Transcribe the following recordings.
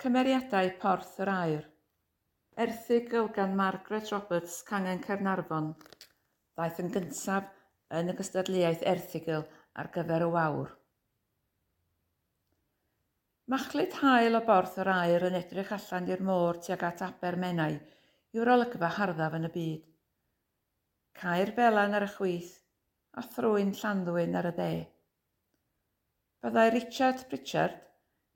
Cymeriadau Porth yr Aur Erthigl gan Margaret Roberts Cangen Cernarfon Daeth yn gyntaf yn y gystadleuaeth erthigl ar gyfer y wawr. Machlid hael o borth yr air yn edrych allan i'r môr tuag at Abermennau yw'r olygfa harddaf yn y byd. Cair belan ar y chwith a thrwy'n llanddwyn ar y de. Byddai Richard Pritchard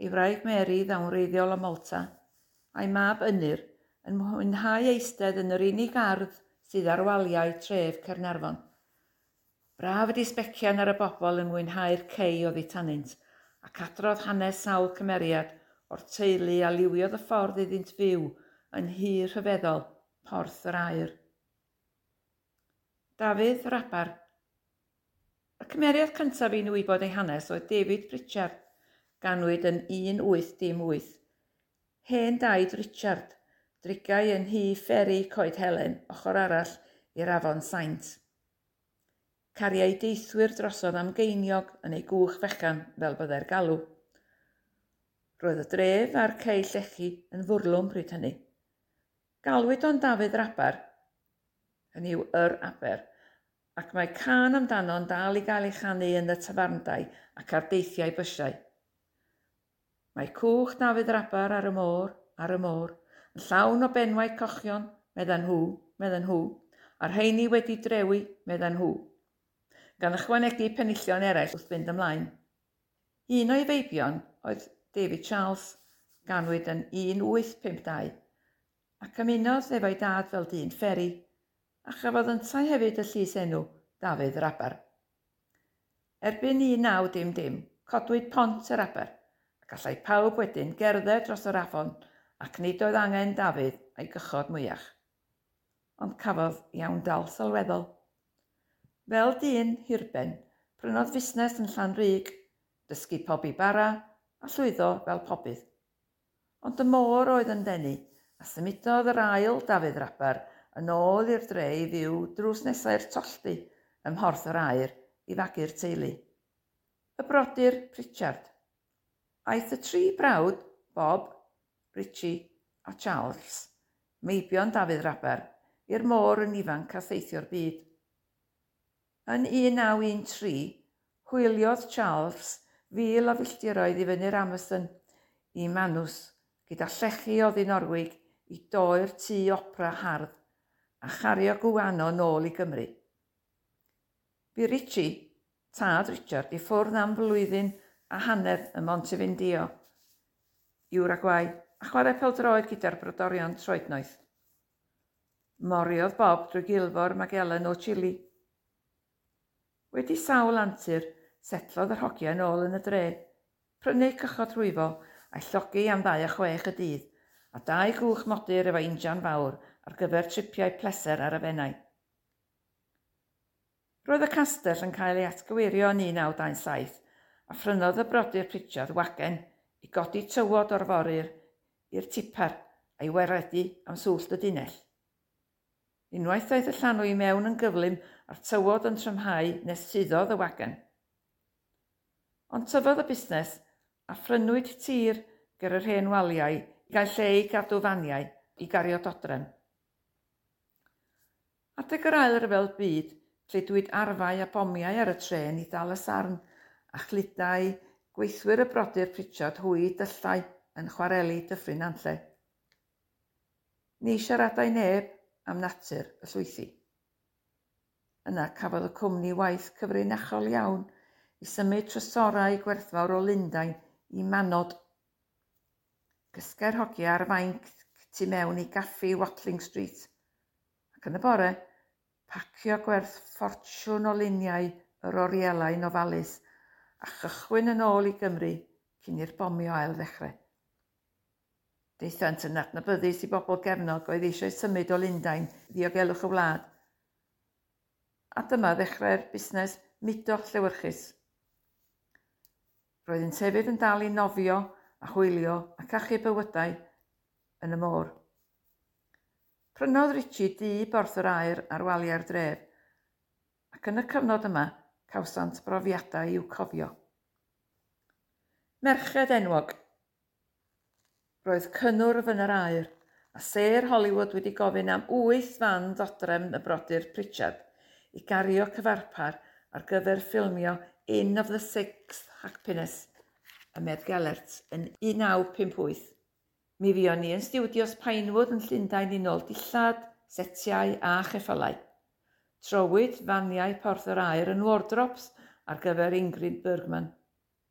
ei wraig Mary ddawnreiddiol o Malta, a'i mab Ynir yn mwynhau eistedd yn yr unig ardd sydd ar waliau tref Cernarfon. Braf ydi sbecian ar y bobl yn mwynhau'r cei o tanynt, ac adrodd hanes sawl cymeriad o'r teulu a liwiodd y ffordd iddynt fyw yn hir rhyfeddol porth yr air. Dafydd Rabar Y cymeriad cyntaf i'n wybod ei hanes oedd David Pritchard, ganwyd yn 1818. Hen daid Richard, drigau yn hi fferi Coed Helen, ochr arall i'r afon Saint. Cariau deithwyr drosodd am geiniog yn ei gwch fechan fel byddai'r galw. Roedd y dref a'r cei llechi yn fwrlwm pryd hynny. Galwyd o'n Dafydd Rabar, hynny yw yr Aber, ac mae can amdano'n dal i gael ei chanu yn y tafarndau ac ar deithiau bysiau. Mae cwch Dafydd yr Aber ar y môr, ar y môr, yn llawn o benwau cochion, meddan nhw, meddan nhw, a'r heini wedi drewi, meddan nhw, gan ychwanegu penillion eraill wrth fynd ymlaen. Un o'i feibion oedd David Charles, ganwyd yn 1852, ac ymunodd efo'i dad fel dyn fferi, a chafodd yntau hefyd y llys enw Dafydd Rabar. Erbyn 19dim, codwyd pont yr Aber – Gallai pawb wedyn gerdded dros yr afon ac nid oedd angen Dafydd a'i gychod mwyach. Ond cafodd iawn dal sylweddol. Fel dyn hirben, prynodd fusnes yn Llanrug, dysgu pobi bara a llwyddo fel pobydd. Ond y môr oedd yn denu a symudodd yr ail Dafydd Rabar yn ôl i'r dre i fyw drws nesau'r tolltu ym mhorth yr air i fagu'r teulu. Y brodyr Pritchard Aeth y tri brawd, Bob, Richie a Charles, meibion Dafydd Raber, i'r môr yn ifanc a theithio'r byd. Yn 1913, hwyliodd Charles fil o filltiroedd i fyny'r Amazon i Manws gyda llechi o ddinorwig i doi'r tŷ opera hardd a chario gwano nôl i Gymru. Bu Richie, tad Richard, i ffwrdd am flwyddyn a hanner ym Montefindio, Uruguay, a chwarae peldroed gyda'r brodorion troednoeth. Moriodd Bob drwy gilfor Magellan o Chile. Wedi sawl antur, setlodd yr hogiau yn ôl yn y dre, prynu cychod rwyfo a'i llogi am ddau a chwech y dydd, a dau gwch modur efo injan fawr ar gyfer tripiau pleser ar y fennau. Roedd y castell yn cael ei atgywirio yn 1927 a phrynodd y brodyr Pritchard wagen i godi tywod o'r forir i'r tipar a'i weredu am swllt y dinell. Unwaith oedd y llanw i mewn yn gyflym a'r tywod yn trymhau nes suddodd y wagen. Ond tyfodd y busnes a phrynwyd tir ger yr hen waliau i gael lle i gadw faniau i gario dodrem. Adeg yr ail ryfel byd, lle arfau a bomiau ar y tren i ddal y sarn a chludau gweithwyr y brodyr Pritchard hwy dyllau yn chwareli Dyffryn anlle. Ni siaradau neb am natur y llwythi. Yna cafodd y cwmni waith cyfrinachol iawn i symud trysorau gwerthfawr o Lundain i manod. Cysgau'r hogiau ar fainc tu mewn i gaffi Watling Street ac yn y bore, pacio gwerth ffortiwn o luniau yr orielau nofalus a chychwyn yn ôl i Gymru cyn i'r bomio ail ddechrau. Deithant yn adnabyddus i bobl gefnog oedd eisiau symud o Lundain ddiogelwch y wlad. A dyma ddechrau'r busnes mudo llewyrchus. Roeddynt hefyd yn dal i nofio a chwilio ac achu bywydau yn y môr. Prynodd Richie di borth yr aer ar waliau'r dref ac yn y cyfnod yma cawsant brofiadau i'w cofio. Merched enwog. Roedd cynnwrf yn yr air, a ser Hollywood wedi gofyn am wyth fan ddodrem y brodyr Pritchard i gario cyfarpar ar gyfer ffilmio In of the Sixth Happiness y Med Gellert yn 1958. Mi fuon ni yn stiwdios Pinewood yn Llundain i nôl dillad, setiau a cheffylau. Trowyd faniau porth yr air yn wardrops ar gyfer Ingrid Bergman,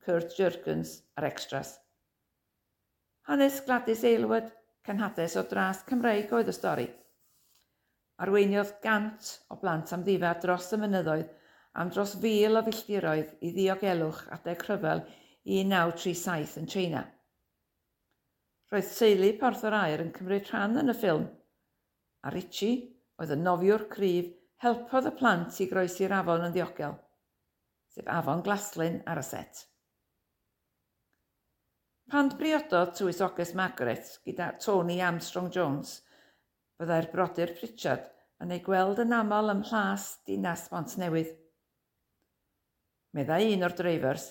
Kurt Jurgens a'r extras. Hanes Gladys Aylward, cenhades o dras Cymreig oedd y stori. Arweiniodd gant o blant am ddifad dros y mynyddoedd am dros fil o filltiroedd i ddiogelwch adeg rhyfel 1937 yn China. Roedd teulu Porth yr Air yn cymryd rhan yn y ffilm, a Richie oedd y nofiwr cryf helpodd y plant i groesi'r afon yn ddiogel, sef afon glaslyn ar y set. Pan briododd Tywys Ogus Margaret gyda Tony Armstrong Jones, byddai'r brodyr Pritchard yn ei gweld yn aml ym mhlas dinas bont Newydd. Meddai un o'r dreifers,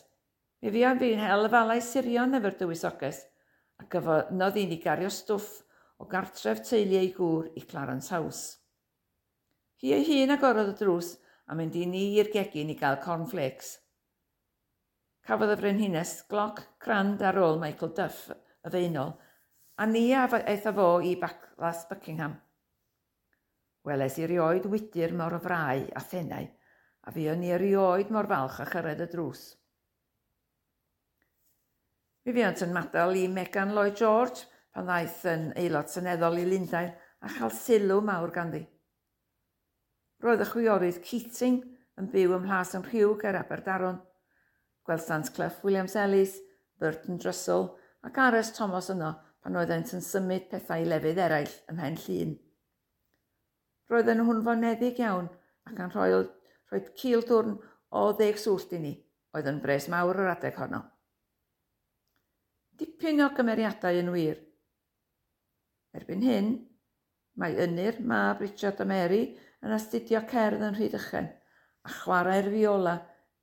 mi fi am fi'n hel y falau sirion efo'r Dywys a gyfodnodd i'n i gario stwff o gartref teulu ei gŵr i Clarence House. Hi ei hun agorodd y drws a mynd i ni i'r gegin i gael cornflakes. Cafodd y frenhines gloc crand ar ôl Michael Duff y feinol, a ni a eitha fo i Baclas Buckingham. Weles i rioed wydyr mor frau a phenau, a fi o'n i rioed mor falch a chyrraedd y drws. Fifiant yn madal i Megan Lloyd George pan ddaeth yn aelod syneddol i Lundain a chael sylw mawr ganddi. Roedd y chwiorydd Keating yn byw ym Mhlas yn Rhiwg ar Aberdaron. Gwelsant Clough Williams Ellis, Burton Drussell ac Ares Thomas yno pan oeddent yn symud pethau lefydd eraill ym mhen llun. Roedden nhw'n foneddig iawn ac yn rhoi, rhoi cil dwrn o ddeg swllt i ni, oedd yn bres mawr yr adeg honno. Dipyn o gymeriadau yn wir. Erbyn hyn, mae Ynir, Mab Richard a Mary yn astudio cerdd yn Rhydychen a chwarae'r fiola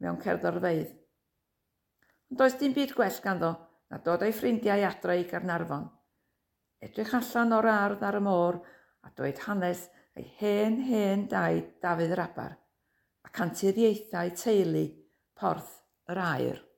mewn cerddorfeidd. Ond does dim byd gwell ganddo na dod ei ffrindiau adre i Garnarfon. Edrych allan o'r ardd ar y môr a dweud hanes ei hen hen daid Dafydd yr Abar a canturiaethau teulu porth yr air.